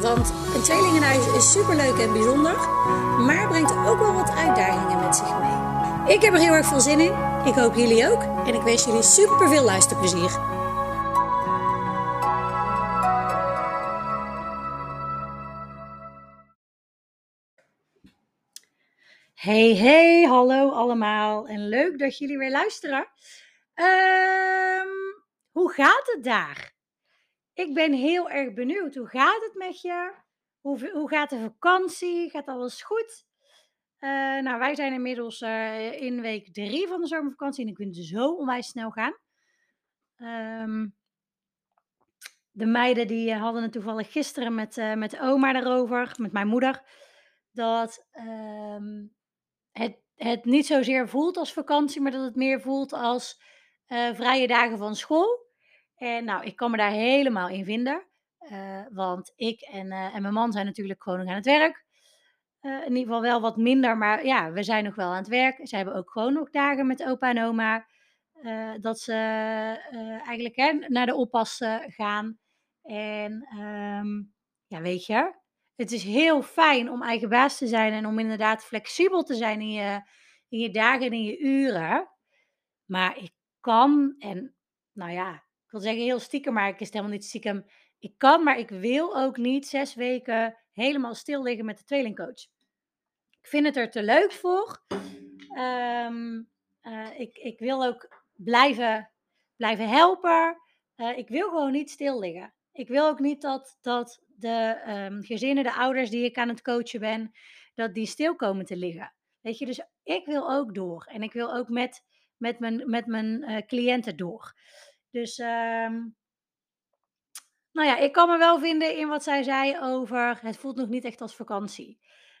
Want een tweelingenhuis is superleuk en bijzonder, maar brengt ook wel wat uitdagingen met zich mee. Ik heb er heel erg veel zin in. Ik hoop jullie ook. En ik wens jullie super veel luisterplezier. Hey, hey, hallo allemaal. En leuk dat jullie weer luisteren. Ehm, hoe gaat het daar? Ik ben heel erg benieuwd. Hoe gaat het met je? Hoe, hoe gaat de vakantie? Gaat alles goed? Uh, nou, wij zijn inmiddels uh, in week drie van de zomervakantie en ik vind het zo onwijs snel gaan. Um, de meiden die hadden het toevallig gisteren met, met oma daarover, met mijn moeder, dat um, het, het niet zozeer voelt als vakantie, maar dat het meer voelt als vrije dagen van school. En nou, ik kan me daar helemaal in vinden. Uh, want ik en, uh, en mijn man zijn natuurlijk gewoon nog aan het werk. Uh, in ieder geval wel wat minder, maar ja, we zijn nog wel aan het werk. Ze hebben ook gewoon nog dagen met opa en oma. dat ze eigenlijk hè, naar de oppas gaan. En um, ja, weet je, het is heel fijn om eigen baas te zijn en om inderdaad flexibel te zijn in je, in je dagen en in je uren. Maar ik kan, en nou ja, ik wil zeggen heel stiekem, maar ik is helemaal niet stiekem. Ik kan, maar ik wil ook niet zes weken helemaal stil liggen met de tweelingcoach. Ik vind het er te leuk voor. Um, uh, ik, ik wil ook blijven, blijven helpen. Uh, ik wil gewoon niet stil liggen. Ik wil ook niet dat, dat de um, gezinnen, de ouders die ik aan het coachen ben, dat die stil komen te liggen. Weet je, dus ik wil ook door. En ik wil ook met, met mijn, met mijn uh, cliënten door. Dus, um, nou ja, ik kan me wel vinden in wat zij zei over het voelt nog niet echt als vakantie.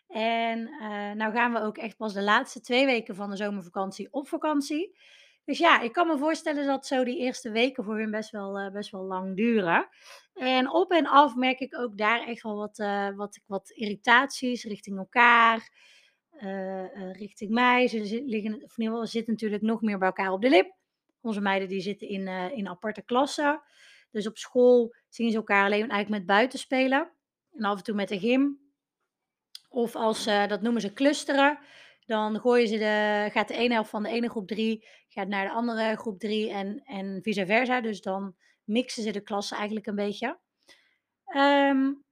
En uh, nou gaan we ook echt pas de laatste twee weken van de zomervakantie op vakantie. Dus ja, ik kan me voorstellen dat zo die eerste weken voor hun best wel, uh, best wel lang duren. En op en af merk ik ook daar echt wel wat, uh, wat, wat irritaties richting elkaar, richting mij. Ze liggen, of in ieder zitten natuurlijk nog meer bij elkaar op de lip. Onze meiden die zitten in, uh, in aparte klassen. Dus op school zien ze elkaar alleen eigenlijk met buiten spelen. En af en toe met de gym. Of als, uh, dat noemen ze clusteren. Dan gooien ze de, gaat de ene helft van de ene groep 3 gaat naar de andere groep 3 en, en vice versa. Dus dan mixen ze de klassen eigenlijk een beetje. Um,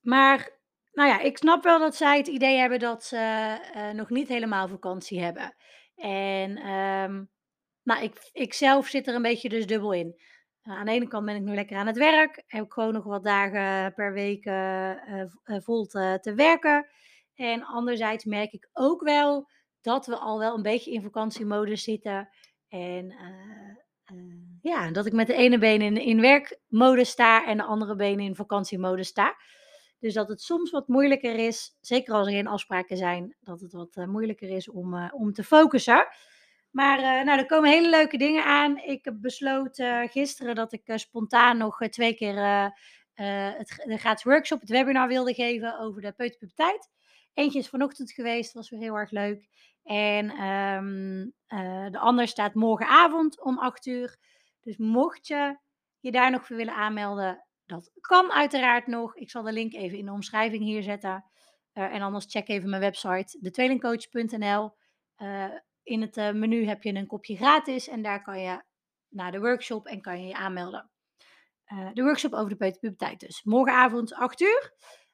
maar nou ja, ik snap wel dat zij het idee hebben dat ze uh, nog niet helemaal vakantie hebben. En um, nou, ik, ik zelf zit er een beetje dus dubbel in. Uh, aan de ene kant ben ik nu lekker aan het werk. Heb ik gewoon nog wat dagen per week uh, vol te, te, werken. En anderzijds merk ik ook wel dat we al wel een beetje in vakantiemodus zitten. En ja, dat ik met de ene been in, in werkmodus sta en de andere been in vakantiemodus sta. Dus dat het soms wat moeilijker is, zeker als er geen afspraken zijn, dat het wat moeilijker is om, om te focussen. Maar uh, nou, er komen hele leuke dingen aan. Ik heb besloten gisteren dat ik uh, spontaan nog twee keer het, de gratis workshop, het webinar wilde geven over de peuterpuberteit. Eentje is vanochtend geweest, was weer heel erg leuk. En um, de ander staat morgenavond om 8 uur. Dus mocht je je daar nog voor willen aanmelden, dat kan uiteraard nog. Ik zal de link even in de omschrijving hier zetten. en anders check even mijn website, detweelingcoach.nl in het uh, menu heb je een kopje gratis en daar kan je naar de workshop en kan je je aanmelden. Uh, de workshop over de peuterpuberteit dus. Morgenavond 8 uur.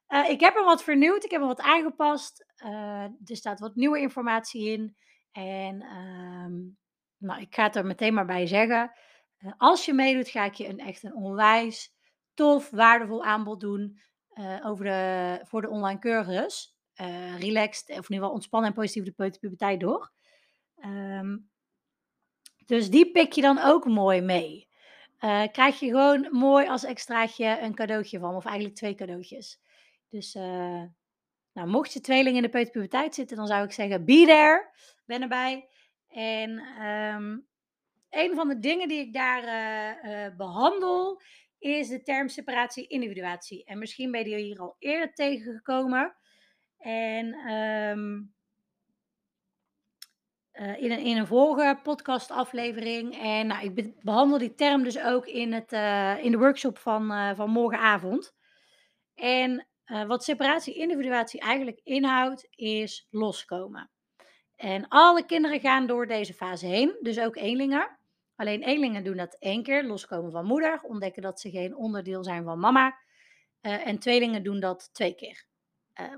Uh, ik heb er wat vernieuwd, ik heb er wat aangepast. er staat wat nieuwe informatie in. En um, nou, ik ga het er meteen maar bij zeggen. als je meedoet, ga ik je een echt een onwijs tof, waardevol aanbod doen over de, voor de online cursus. relaxed, of in ieder geval ontspannen en positief de peuterpuberteit door. Um, dus die pik je dan ook mooi mee. Uh, krijg je gewoon mooi als extraatje een cadeautje van, of eigenlijk twee cadeautjes. Dus uh, nou, mocht je tweeling in de peuterpuberteit zitten, dan zou ik zeggen, be there, ben erbij. En um, een van de dingen die ik daar uh, behandel, is de term separatie-individuatie. En misschien ben je hier al eerder tegengekomen. En um, uh, in, een, in podcastaflevering. En nou, ik behandel die term dus ook in, het, uh, in de workshop van, uh, van morgenavond. En wat separatie-individuatie eigenlijk inhoudt, is loskomen. En alle kinderen gaan door deze fase heen, dus ook eenlingen. Alleen eenlingen doen dat één keer, loskomen van moeder, ontdekken dat ze geen onderdeel zijn van mama. en tweelingen doen dat twee keer.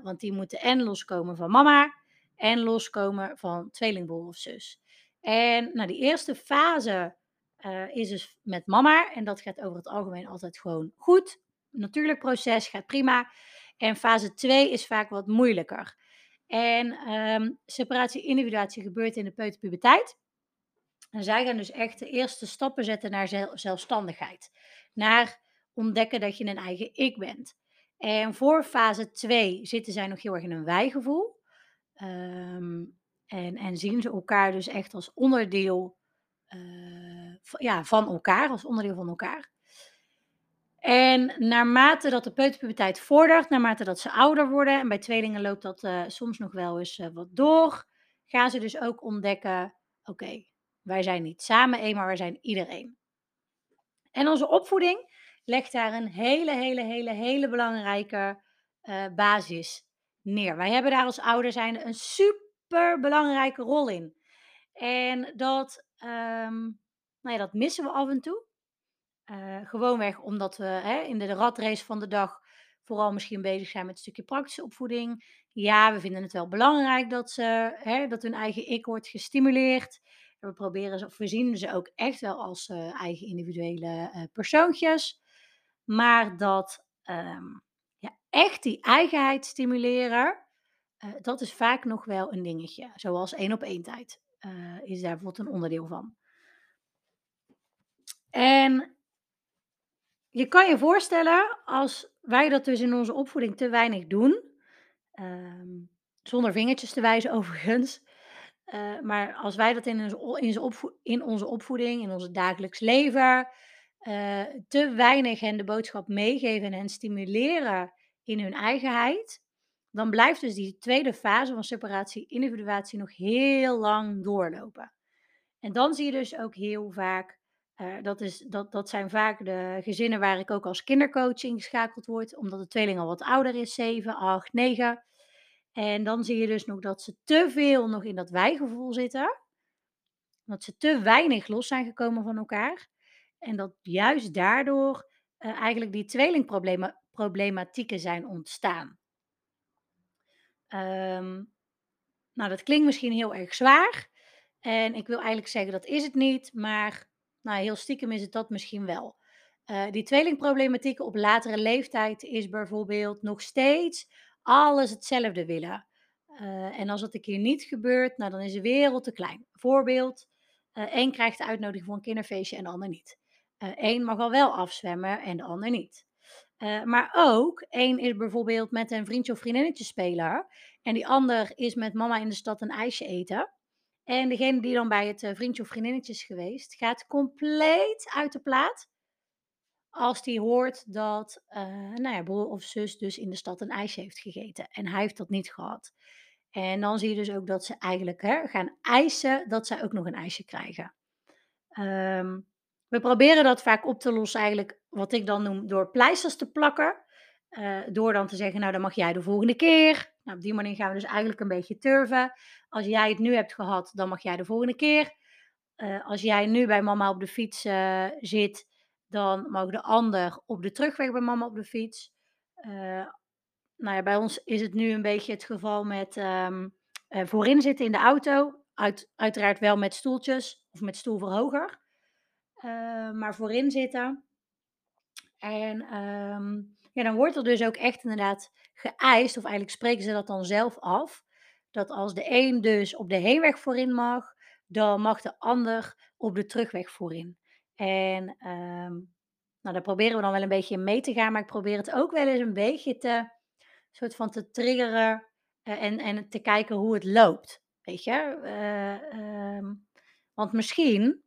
want die moeten en loskomen van mama en loskomen van tweelingbroer of zus. En nou, die eerste fase uh, is dus met mama. En dat gaat over het algemeen altijd gewoon goed. Natuurlijk proces gaat prima. En fase 2 is vaak wat moeilijker. En um, separatie-individuatie gebeurt in de peuterpuberteit. En zij gaan dus echt de eerste stappen zetten naar zelfstandigheid. Naar ontdekken dat je een eigen ik bent. En voor fase 2 zitten zij nog heel erg in een wijgevoel. Um, en, en zien ze elkaar dus echt als onderdeel uh, ja, van elkaar, als onderdeel van elkaar. En naarmate dat de peuterpuberteit vordert, naarmate dat ze ouder worden, en bij tweelingen loopt dat uh, soms nog wel eens uh, wat door, gaan ze dus ook ontdekken: oké, wij zijn niet samen één, maar wij zijn iedereen. En onze opvoeding legt daar een hele, hele, hele, hele belangrijke basis Wij hebben daar als ouder zijn een super belangrijke rol in. En dat, um, nou ja, dat missen we af en toe. Uh, gewoonweg omdat we hè, in de ratrace van de dag vooral misschien bezig zijn met een stukje praktische opvoeding. Ja, we vinden het wel belangrijk dat, ze, hè, dat hun eigen ik wordt gestimuleerd. We proberen of we zien ze ook echt wel als uh, eigen individuele uh, persoontjes. Maar dat ja, echt die eigenheid stimuleren, uh, dat is vaak nog wel een dingetje. Zoals één op één tijd uh, is daar bijvoorbeeld een onderdeel van. En je kan je voorstellen, als wij dat dus in onze opvoeding te weinig doen, um, zonder vingertjes te wijzen overigens, uh, maar als wij dat in onze, in, opvo in onze opvoeding, in ons dagelijks leven, te weinig hen de boodschap meegeven en stimuleren in hun eigenheid, dan blijft dus die tweede fase van separatie-individuatie nog heel lang doorlopen. En dan zie je dus ook heel vaak, uh, dat, is, dat, dat zijn vaak de gezinnen waar ik ook als kindercoaching geschakeld word, omdat de tweeling al wat ouder is, 7, 8, 9. En dan zie je dus nog dat ze te veel nog in dat wijgevoel zitten. Dat ze te weinig los zijn gekomen van elkaar. En dat juist daardoor uh, eigenlijk die tweelingproblematieken zijn ontstaan. Um, nou, dat klinkt misschien heel erg zwaar. En ik wil eigenlijk zeggen dat is het niet. Maar nou, heel stiekem is het dat misschien wel. Uh, die tweelingproblematieken op latere leeftijd is bijvoorbeeld nog steeds alles hetzelfde willen. Uh, en als dat een keer niet gebeurt, nou, dan is de wereld te klein. Voorbeeld, één krijgt de uitnodiging voor een kinderfeestje en de ander niet. Eén mag al wel afzwemmen en de ander niet. Uh, maar ook, één is bijvoorbeeld met een vriendje of vriendinnetje spelen. En die ander is met mama in de stad een ijsje eten. En degene die dan bij het uh, vriendje of vriendinnetje is geweest, gaat compleet uit de plaat. Als die hoort dat uh, nou ja, broer of zus dus in de stad een ijsje heeft gegeten. En hij heeft dat niet gehad. En dan zie je dus ook dat ze eigenlijk hè, gaan eisen dat zij ook nog een ijsje krijgen. Um, we proberen dat vaak op te lossen, eigenlijk wat ik dan noem, door pleisters te plakken. Uh, door dan te zeggen, nou dan mag jij de volgende keer. Nou, op die manier gaan we dus eigenlijk een beetje turven. Als jij het nu hebt gehad, dan mag jij de volgende keer. Uh, als jij nu bij mama op de fiets uh, zit, dan mag de ander op de terugweg bij mama op de fiets. nou ja, bij ons is het nu een beetje het geval met um, voorin zitten in de auto. Uit, uiteraard wel met stoeltjes of met stoelverhoger. Uh, maar voorin zitten. En um, ja, dan wordt er dus ook echt inderdaad geëist, of eigenlijk spreken ze dat dan zelf af, dat als de een dus op de heenweg voorin mag, dan mag de ander op de terugweg voorin. En um, nou, daar proberen we dan wel een beetje mee te gaan, maar ik probeer het ook wel eens een beetje te soort van te triggeren eh, en, en te kijken hoe het loopt. Weet je? Eh, ehm, want misschien,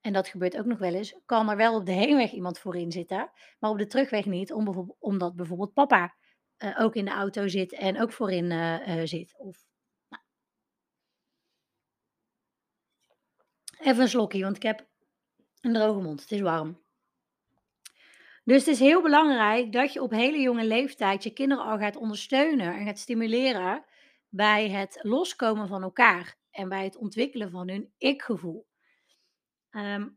en dat gebeurt ook nog wel eens, kan er wel op de heenweg iemand voorin zitten, maar op de terugweg niet, om bijvoorbeeld, omdat bijvoorbeeld papa eh, ook in de auto zit en ook voorin eh, eh, zit. Of, nou. Even een slokje, want ik heb een droge mond. Het is warm. Dus het is heel belangrijk dat je op hele jonge leeftijd je kinderen al gaat ondersteunen en gaat stimuleren bij het loskomen van elkaar en bij het ontwikkelen van hun ik-gevoel. Ehm,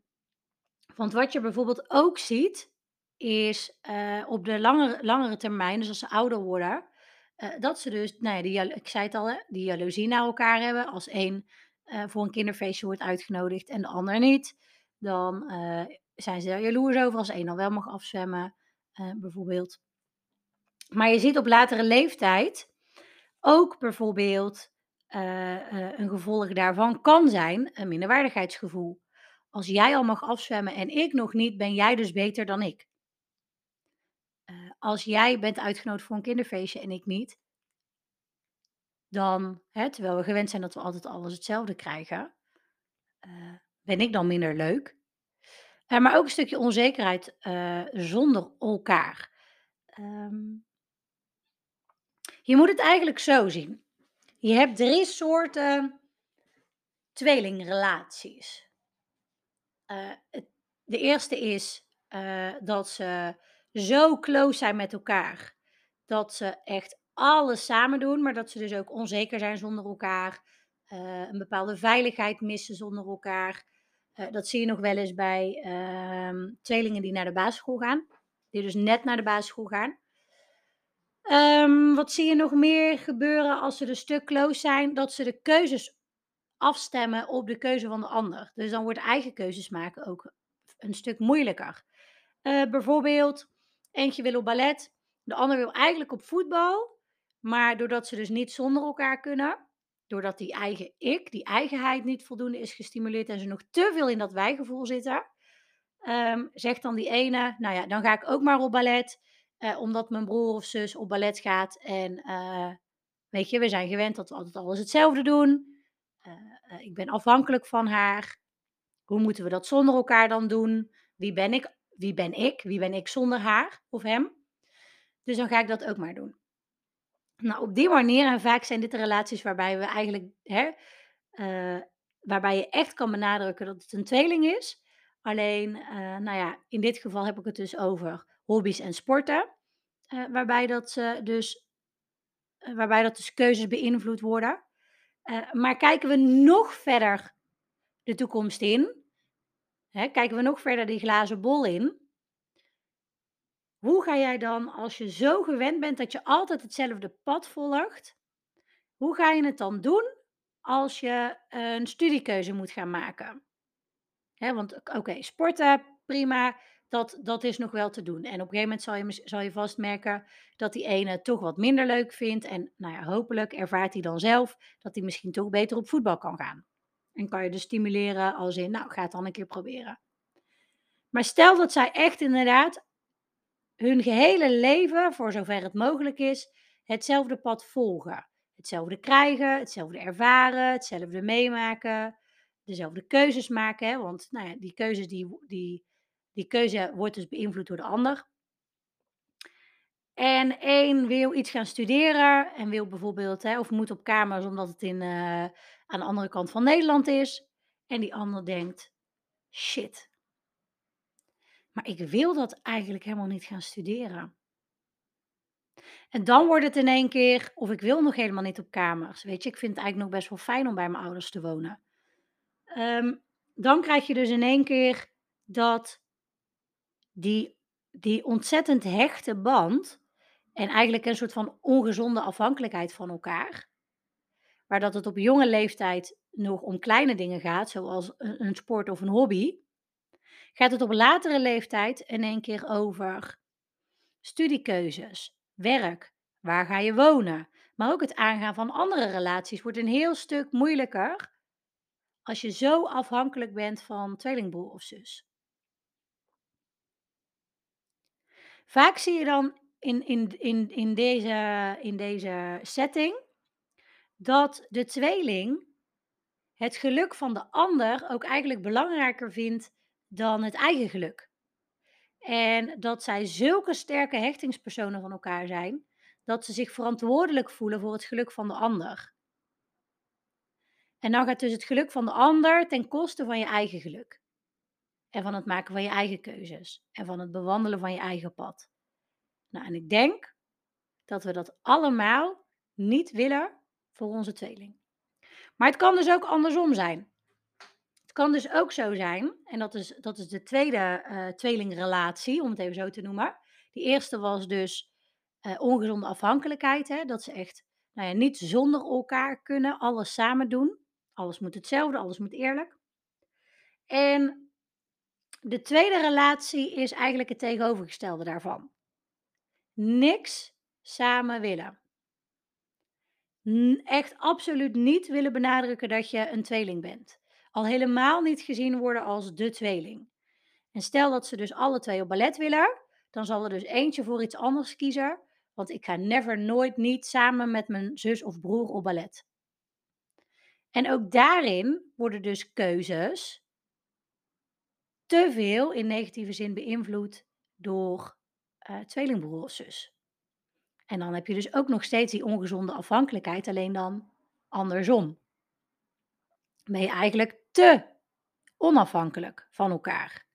want wat je bijvoorbeeld ook ziet, is uh, op de langere, langere termijn, dus als ze ouder worden, uh, dat ze dus, nou ja, die, ik zei het al, die jaloezie naar elkaar hebben. Als één uh, voor een kinderfeestje wordt uitgenodigd en de ander niet, dan zijn ze daar jaloers over als één al wel mag afzwemmen, bijvoorbeeld. Maar je ziet op latere leeftijd ook bijvoorbeeld een gevolg daarvan kan zijn een minderwaardigheidsgevoel. Als jij al mag afzwemmen en ik nog niet, ben jij dus beter dan ik. Uh, als jij bent uitgenodigd voor een kinderfeestje en ik niet, dan, hè, terwijl we gewend zijn dat we altijd alles hetzelfde krijgen, uh, ben ik dan minder leuk. Uh, maar ook een stukje onzekerheid zonder elkaar. Um, je moet het eigenlijk zo zien. Je hebt drie soorten tweelingrelaties. Het, de eerste is uh, dat ze zo close zijn met elkaar. Dat ze echt alles samen doen, maar dat ze dus ook onzeker zijn zonder elkaar. Uh, een bepaalde veiligheid missen zonder elkaar. dat zie je nog wel eens bij ehm, tweelingen die naar de basisschool gaan. Die dus net naar de basisschool gaan. Um, wat zie je nog meer gebeuren als ze dus stuk close zijn? Dat ze de keuzes afstemmen op de keuze van de ander. Dus dan wordt eigen keuzes maken ook een stuk moeilijker. Uh, bijvoorbeeld, eentje wil op ballet, de ander wil eigenlijk op voetbal. Maar doordat ze dus niet zonder elkaar kunnen, doordat die eigen ik, die eigenheid niet voldoende is gestimuleerd en ze nog te veel in dat wijgevoel zitten, um, zegt dan die ene, nou ja, dan ga ik ook maar op ballet, uh, omdat mijn broer of zus op ballet gaat. En uh, weet je, we zijn gewend dat we altijd alles hetzelfde doen. Uh, ik ben afhankelijk van haar. Hoe moeten we dat zonder elkaar dan doen? Wie ben ik? Wie ben ik? Wie ben ik zonder haar of hem? Dus dan ga ik dat ook maar doen. Nou, op die manier, en vaak zijn dit de relaties waarbij we eigenlijk, hè, uh, waarbij je echt kan benadrukken dat het een tweeling is. Alleen, nou ja, in dit geval heb ik het dus over hobby's en sporten. Waarbij, dat, dus, waarbij dat dus keuzes beïnvloed worden. Uh, maar kijken we nog verder de toekomst in, hè, kijken we nog verder die glazen bol in, hoe ga jij dan, als je zo gewend bent dat je altijd hetzelfde pad volgt, hoe ga je het dan doen als je een studiekeuze moet gaan maken? Hè, want oké, sporten, prima, dat, dat is nog wel te doen. En op een gegeven moment zal je, zal je vast merken dat die ene toch wat minder leuk vindt. En nou ja, hopelijk ervaart hij dan zelf dat hij misschien toch beter op voetbal kan gaan. En kan je dus stimuleren als in, nou, ga het dan een keer proberen. Maar stel dat zij echt inderdaad hun gehele leven, voor zover het mogelijk is, hetzelfde pad volgen. Hetzelfde krijgen, hetzelfde ervaren, hetzelfde meemaken, dezelfde keuzes maken. Want nou ja, die keuzes die, die die keuze wordt dus beïnvloed door de ander. En één wil iets gaan studeren en wil bijvoorbeeld, hè, of moet op kamers omdat het in, uh, aan de andere kant van Nederland is. En die ander denkt, shit, maar ik wil dat eigenlijk helemaal niet gaan studeren. En dan wordt het in één keer, of ik wil nog helemaal niet op kamers. Weet je, ik vind het eigenlijk nog best wel fijn om bij mijn ouders te wonen. Um, dan krijg je dus in één keer dat die, die ontzettend hechte band en eigenlijk een soort van ongezonde afhankelijkheid van elkaar, waar dat het op jonge leeftijd nog om kleine dingen gaat, zoals een, een sport of een hobby, gaat het op latere leeftijd in één keer over studiekeuzes, werk, waar ga je wonen, maar ook het aangaan van andere relaties wordt een heel stuk moeilijker als je zo afhankelijk bent van tweelingbroer of zus. Vaak zie je dan in, in, in, in, deze, in deze setting dat de tweeling het geluk van de ander ook eigenlijk belangrijker vindt dan het eigen geluk. En dat zij zulke sterke hechtingspersonen van elkaar zijn, dat ze zich verantwoordelijk voelen voor het geluk van de ander. En dan gaat dus het geluk van de ander ten koste van je eigen geluk. En van het maken van je eigen keuzes. En van het bewandelen van je eigen pad. Nou, en ik denk dat we dat allemaal niet willen voor onze tweeling. Maar het kan dus ook andersom zijn. Het kan dus ook zo zijn, en dat is, dat is de tweede uh, tweelingrelatie, om het even zo te noemen. Die eerste was dus uh, ongezonde afhankelijkheid. Hè? Dat ze echt nou ja, niet zonder elkaar kunnen, alles samen doen. Alles moet hetzelfde, alles moet eerlijk. De tweede relatie is eigenlijk het tegenovergestelde daarvan. Niks samen willen. Echt absoluut niet willen benadrukken dat je een tweeling bent. Al helemaal niet gezien worden als de tweeling. En stel dat ze dus alle twee op ballet willen, dan zal er dus eentje voor iets anders kiezen. Want ik ga never, nooit, niet samen met mijn zus of broer op ballet. En ook daarin worden dus keuzes te veel in negatieve zin beïnvloed door uh, tweelingbroer of zus. En dan heb je dus ook nog steeds die ongezonde afhankelijkheid, alleen dan andersom. Ben je eigenlijk te onafhankelijk van elkaar.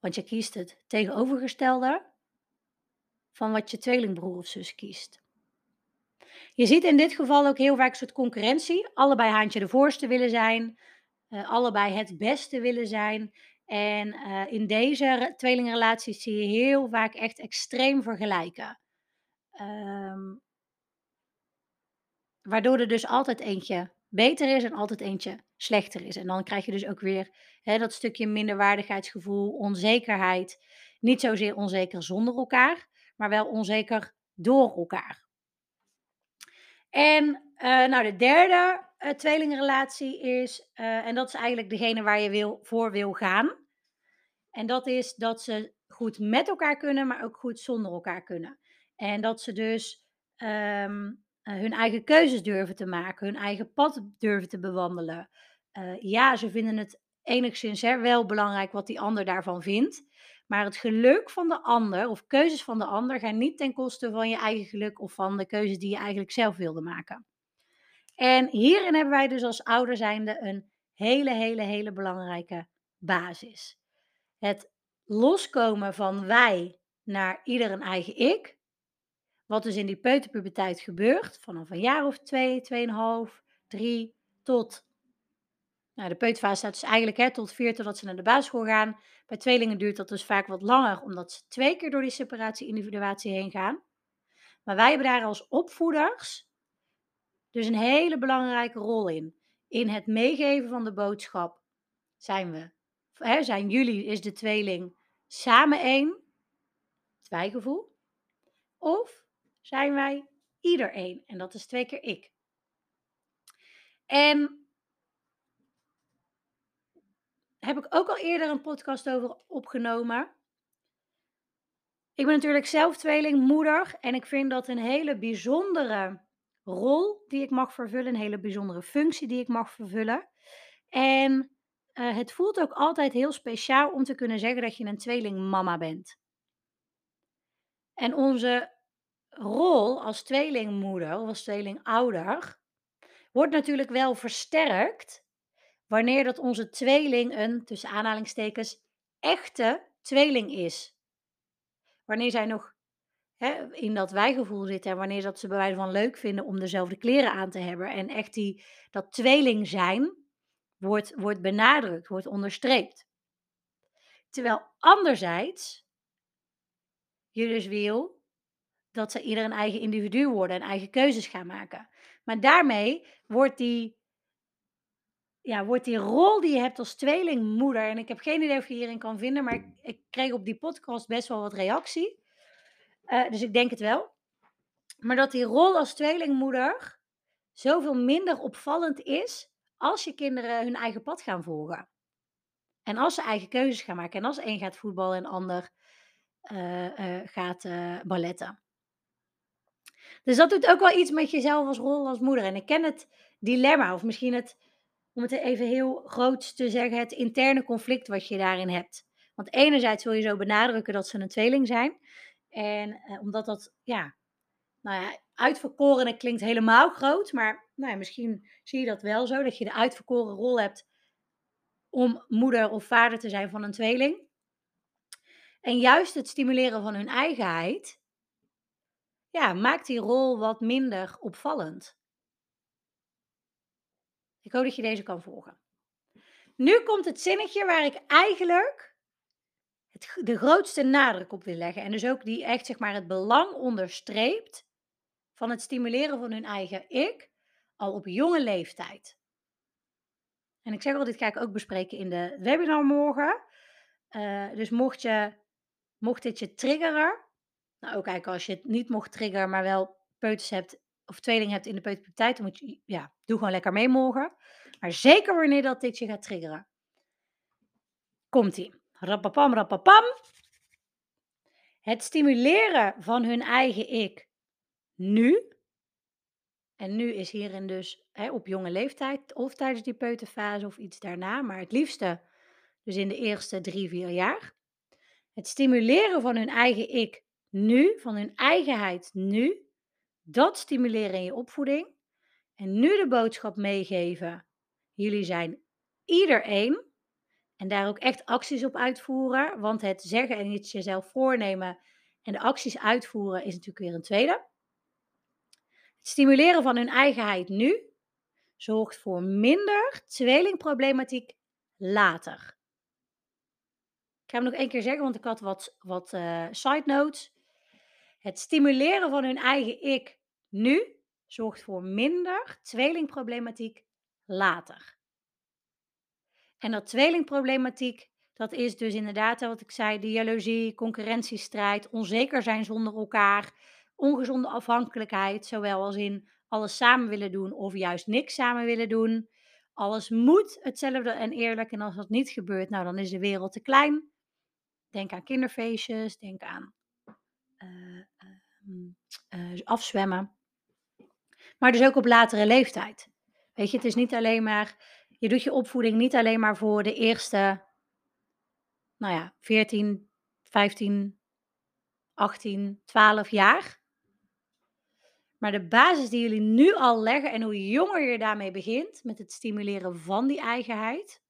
Want je kiest het tegenovergestelde van wat je tweelingbroer of zus kiest. Je ziet in dit geval ook heel vaak een soort concurrentie. Allebei haantje de voorste willen zijn, uh, allebei het beste willen zijn. En uh, in deze tweelingrelaties zie je heel vaak echt extreem vergelijken. Um, waardoor er dus altijd eentje beter is en altijd eentje slechter is. En dan krijg je dus ook weer hè, dat stukje minderwaardigheidsgevoel, onzekerheid. Niet zozeer onzeker zonder elkaar, maar wel onzeker door elkaar. En uh, nou, de derde uh, tweelingrelatie is, uh, en dat is eigenlijk degene waar je wil, voor wil gaan. En dat is dat ze goed met elkaar kunnen, maar ook goed zonder elkaar kunnen. En dat ze dus um, hun eigen keuzes durven te maken, hun eigen pad durven te bewandelen. ja, ze vinden het enigszins wel belangrijk wat die ander daarvan vindt. Maar het geluk van de ander of keuzes van de ander gaan niet ten koste van je eigen geluk of van de keuzes die je eigenlijk zelf wilde maken. En hierin hebben wij dus als ouder zijnde een hele, hele, hele belangrijke basis. Het loskomen van wij naar ieder een eigen ik. Wat dus in die peuterpuberteit gebeurt, vanaf een jaar of twee, tweeënhalf, drie, tot nou, de peuterfase staat dus eigenlijk hè, tot vier totdat ze naar de basisschool gaan. Bij tweelingen duurt dat dus vaak wat langer, omdat ze twee keer door die separatie-individuatie heen gaan. Maar wij hebben daar als opvoeders dus een hele belangrijke rol in. In het meegeven van de boodschap zijn we, hè, zijn jullie, is de tweeling samen één, twijgevoel. Of zijn wij ieder één, en dat is twee keer ik. En heb ik ook al eerder een podcast over opgenomen. Ik ben natuurlijk zelf tweelingmoeder en ik vind dat een hele bijzondere rol die ik mag vervullen, een hele bijzondere functie die ik mag vervullen. En uh, het voelt ook altijd heel speciaal om te kunnen zeggen dat je een tweelingmama bent. En onze rol als tweelingmoeder of als tweelingouder wordt natuurlijk wel versterkt wanneer dat onze tweeling een, tussen aanhalingstekens, echte tweeling is. Wanneer zij nog hè, in dat wijgevoel zitten en wanneer dat ze bij wijze van leuk vinden om dezelfde kleren aan te hebben en echt die, dat tweeling zijn wordt, wordt benadrukt, wordt onderstreept. Terwijl anderzijds je dus wil dat ze ieder een eigen individu worden en eigen keuzes gaan maken. Maar daarmee wordt die ja, wordt die rol die je hebt als tweelingmoeder, en ik heb geen idee of je hierin kan vinden, maar ik, ik kreeg op die podcast best wel wat reactie. Uh, dus ik denk het wel. Maar dat die rol als tweelingmoeder zoveel minder opvallend is als je kinderen hun eigen pad gaan volgen. En als ze eigen keuzes gaan maken. En als één gaat voetballen en ander eh, eh, gaat eh, balletten. Dus dat doet ook wel iets met jezelf als rol als moeder. En ik ken het dilemma, of misschien het, om het even heel groot te zeggen, het interne conflict wat je daarin hebt. Want enerzijds wil je zo benadrukken dat ze een tweeling zijn. En eh, omdat dat, ja, nou ja, uitverkorene klinkt helemaal groot. Maar nou ja, misschien zie je dat wel zo, dat je de uitverkoren rol hebt om moeder of vader te zijn van een tweeling. En juist het stimuleren van hun eigenheid, ja, maakt die rol wat minder opvallend. Ik hoop dat je deze kan volgen. Nu komt het zinnetje waar ik eigenlijk de grootste nadruk op wil leggen. En dus ook die echt zeg maar het belang onderstreept van het stimuleren van hun eigen ik al op jonge leeftijd. En ik zeg al, dit ga ik ook bespreken in de webinar morgen. Eh, dus mocht, je, mocht dit je triggeren, nou ook eigenlijk als je het niet mocht triggeren, maar wel peuters hebt of tweeling hebt in de peuterpuberteit, dan moet je, ja, doe gewoon lekker mee morgen. Maar zeker wanneer dat dit je gaat triggeren. Komt-ie. Rappapam, rappapam. Het stimuleren van hun eigen ik nu. En nu is hierin dus hè, op jonge leeftijd of tijdens die peuterfase of iets daarna, maar het liefste dus in de eerste drie, vier jaar. Het stimuleren van hun eigen ik nu, van hun eigenheid nu, dat stimuleren in je opvoeding. En nu de boodschap meegeven. Jullie zijn ieder één. En daar ook echt acties op uitvoeren. Want het zeggen en iets jezelf voornemen en de acties uitvoeren is natuurlijk weer een tweede. Het stimuleren van hun eigenheid nu zorgt voor minder tweelingproblematiek later. Ik ga hem nog één keer zeggen, want ik had wat, wat eh, side notes. Het stimuleren van hun eigen ik nu zorgt voor minder tweelingproblematiek later. En dat tweelingproblematiek, dat is dus inderdaad wat ik zei, de jaloezie, concurrentiestrijd, onzeker zijn zonder elkaar, ongezonde afhankelijkheid, zowel als in alles samen willen doen of juist niks samen willen doen. Alles moet hetzelfde en eerlijk en als dat niet gebeurt, nou dan is de wereld te klein. Denk aan kinderfeestjes, denk aan uh, uh, uh, afzwemmen. Maar dus ook op latere leeftijd. Weet je, het is niet alleen maar, je doet je opvoeding niet alleen maar voor de eerste, nou ja, 14, 15, 18, 12 jaar. Maar de basis die jullie nu al leggen en hoe jonger je daarmee begint met het stimuleren van die eigenheid,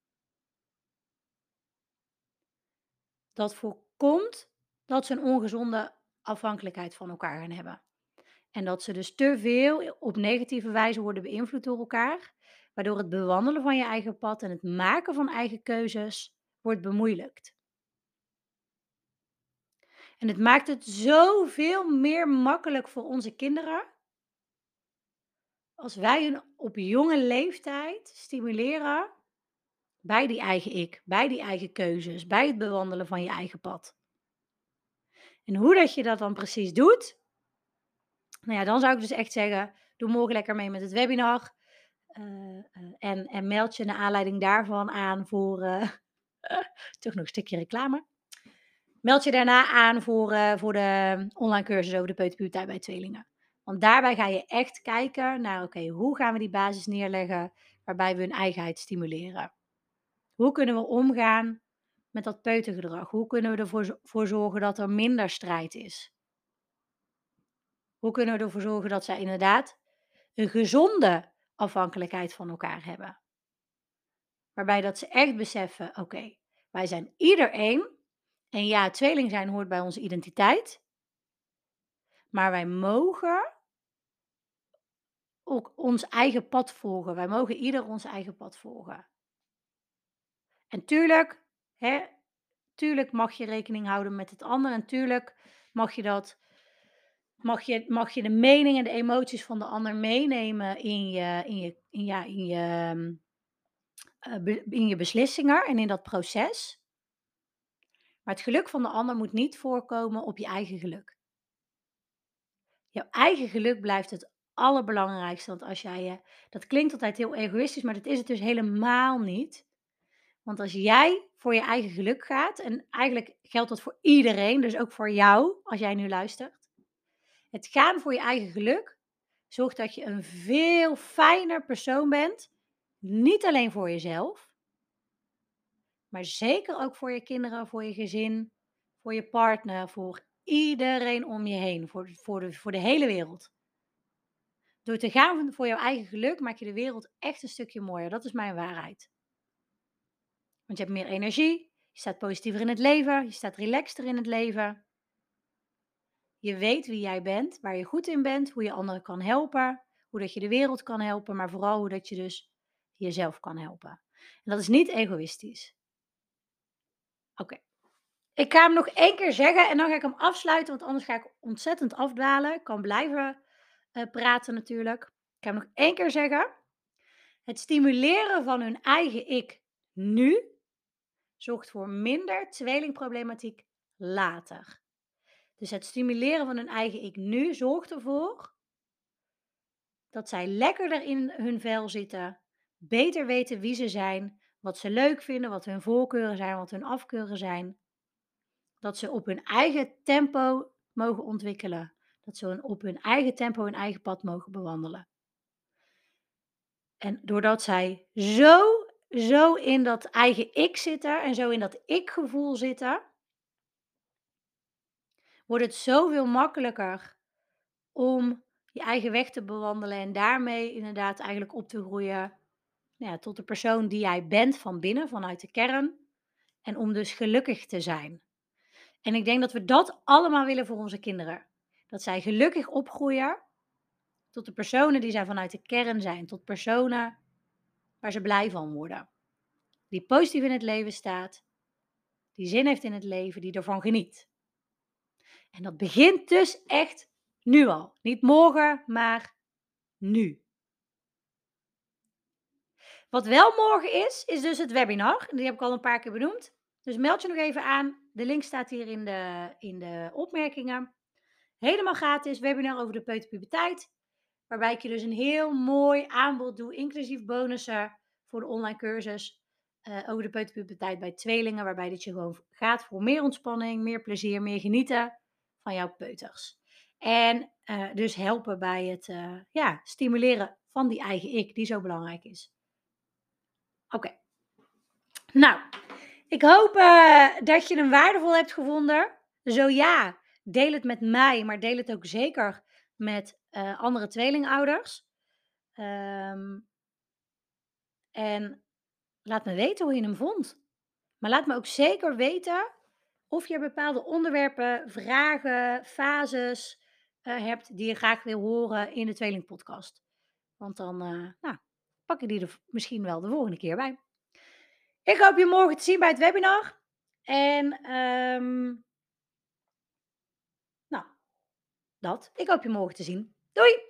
dat voorkomt dat ze een ongezonde afhankelijkheid van elkaar gaan hebben. En dat ze dus te veel op negatieve wijze worden beïnvloed door elkaar, waardoor het bewandelen van je eigen pad en het maken van eigen keuzes wordt bemoeilijkt. En het maakt het zoveel meer makkelijk voor onze kinderen als wij hun op jonge leeftijd stimuleren bij die eigen ik, bij die eigen keuzes, bij het bewandelen van je eigen pad. En hoe dat je dat dan precies doet, nou ja, dan zou ik dus echt zeggen, doe morgen lekker mee met het webinar. Uh, uh, en, en, meld je naar aanleiding daarvan aan voor, uh, toch nog een stukje reclame. Meld je daarna aan voor, voor de online cursus over de peuterpuberteit bij tweelingen. Want daarbij ga je echt kijken naar, oké, hoe gaan we die basis neerleggen waarbij we hun eigenheid stimuleren? Hoe kunnen we omgaan met dat peutergedrag? Hoe kunnen we ervoor voor zorgen dat er minder strijd is? Hoe kunnen we ervoor zorgen dat zij inderdaad een gezonde afhankelijkheid van elkaar hebben? Waarbij dat ze echt beseffen, oké, wij zijn ieder één. En ja, tweeling zijn hoort bij onze identiteit. Maar wij mogen ook ons eigen pad volgen. Wij mogen ieder ons eigen pad volgen. En tuurlijk, hè, tuurlijk mag je rekening houden met het ander. En tuurlijk mag je dat mag je, mag je de mening en de emoties van de ander meenemen in je, in je, in, ja, in je, uh, in je beslissingen en in dat proces. Maar het geluk van de ander moet niet voorkomen op je eigen geluk. Jouw eigen geluk blijft het allerbelangrijkste. Want als jij je. Dat klinkt altijd heel egoïstisch, maar dat is het dus helemaal niet. Want als jij voor je eigen geluk gaat, en eigenlijk geldt dat voor iedereen, dus ook voor jou als jij nu luistert. Het gaan voor je eigen geluk zorgt dat je een veel fijner persoon bent. Niet alleen voor jezelf, maar zeker ook voor je kinderen, voor je gezin, voor je partner, voor iedereen om je heen, voor, voor, de, voor de hele wereld. Door te gaan voor jouw eigen geluk maak je de wereld echt een stukje mooier. Dat is mijn waarheid. Want je hebt meer energie, je staat positiever in het leven, je staat relaxter in het leven. Je weet wie jij bent, waar je goed in bent, hoe je anderen kan helpen, hoe dat je de wereld kan helpen, maar vooral hoe dat je dus jezelf kan helpen. En dat is niet egoïstisch. Oké. Ik ga hem nog één keer zeggen en dan ga ik hem afsluiten, want anders ga ik ontzettend afdwalen. Ik kan blijven uh, praten natuurlijk. Ik ga hem nog één keer zeggen. Het stimuleren van hun eigen ik nu zorgt voor minder tweelingproblematiek later. Dus het stimuleren van hun eigen ik nu zorgt ervoor dat zij lekkerder in hun vel zitten, beter weten wie ze zijn, wat ze leuk vinden, wat hun voorkeuren zijn, wat hun afkeuren zijn. Dat ze op hun eigen tempo mogen ontwikkelen. Dat ze op hun eigen tempo hun eigen pad mogen bewandelen. En doordat zij zo, zo in dat eigen ik zitten en zo in dat ik-gevoel zitten, wordt het zoveel makkelijker om je eigen weg te bewandelen en daarmee inderdaad eigenlijk op te groeien nou ja, tot de persoon die jij bent van binnen, vanuit de kern. En om dus gelukkig te zijn. En ik denk dat we dat allemaal willen voor onze kinderen. Dat zij gelukkig opgroeien tot de personen die zij vanuit de kern zijn. Tot personen waar ze blij van worden. Die positief in het leven staat. Die zin heeft in het leven, die ervan geniet. En dat begint dus echt nu al. Niet morgen, maar nu. Wat wel morgen is, is dus het webinar. Die heb ik al een paar keer benoemd. Dus meld je nog even aan. De link staat hier in de, in de opmerkingen. Helemaal gratis webinar over de peuterpuberteit. Waarbij ik je dus een heel mooi aanbod doe, inclusief bonussen voor de online cursus uh, over de peuterpuberteit bij tweelingen. Waarbij dit je gewoon gaat voor meer ontspanning, meer plezier, meer genieten van jouw peuters. En uh, dus helpen bij het uh, ja, stimuleren van die eigen ik, die zo belangrijk is. Oké. Nou, ik hoop uh, dat je hem waardevol hebt gevonden. Zo ja, deel het met mij, maar deel het ook zeker met andere tweelingouders. Um, en laat me weten hoe je hem vond. Maar laat me ook zeker weten of je bepaalde onderwerpen, vragen, fases uh, hebt die je graag wil horen in de tweelingpodcast. Want dan nou, pak je die er misschien wel de volgende keer bij. Ik hoop je morgen te zien bij het webinar. En um, nou, dat. Ik hoop je morgen te zien. Doei!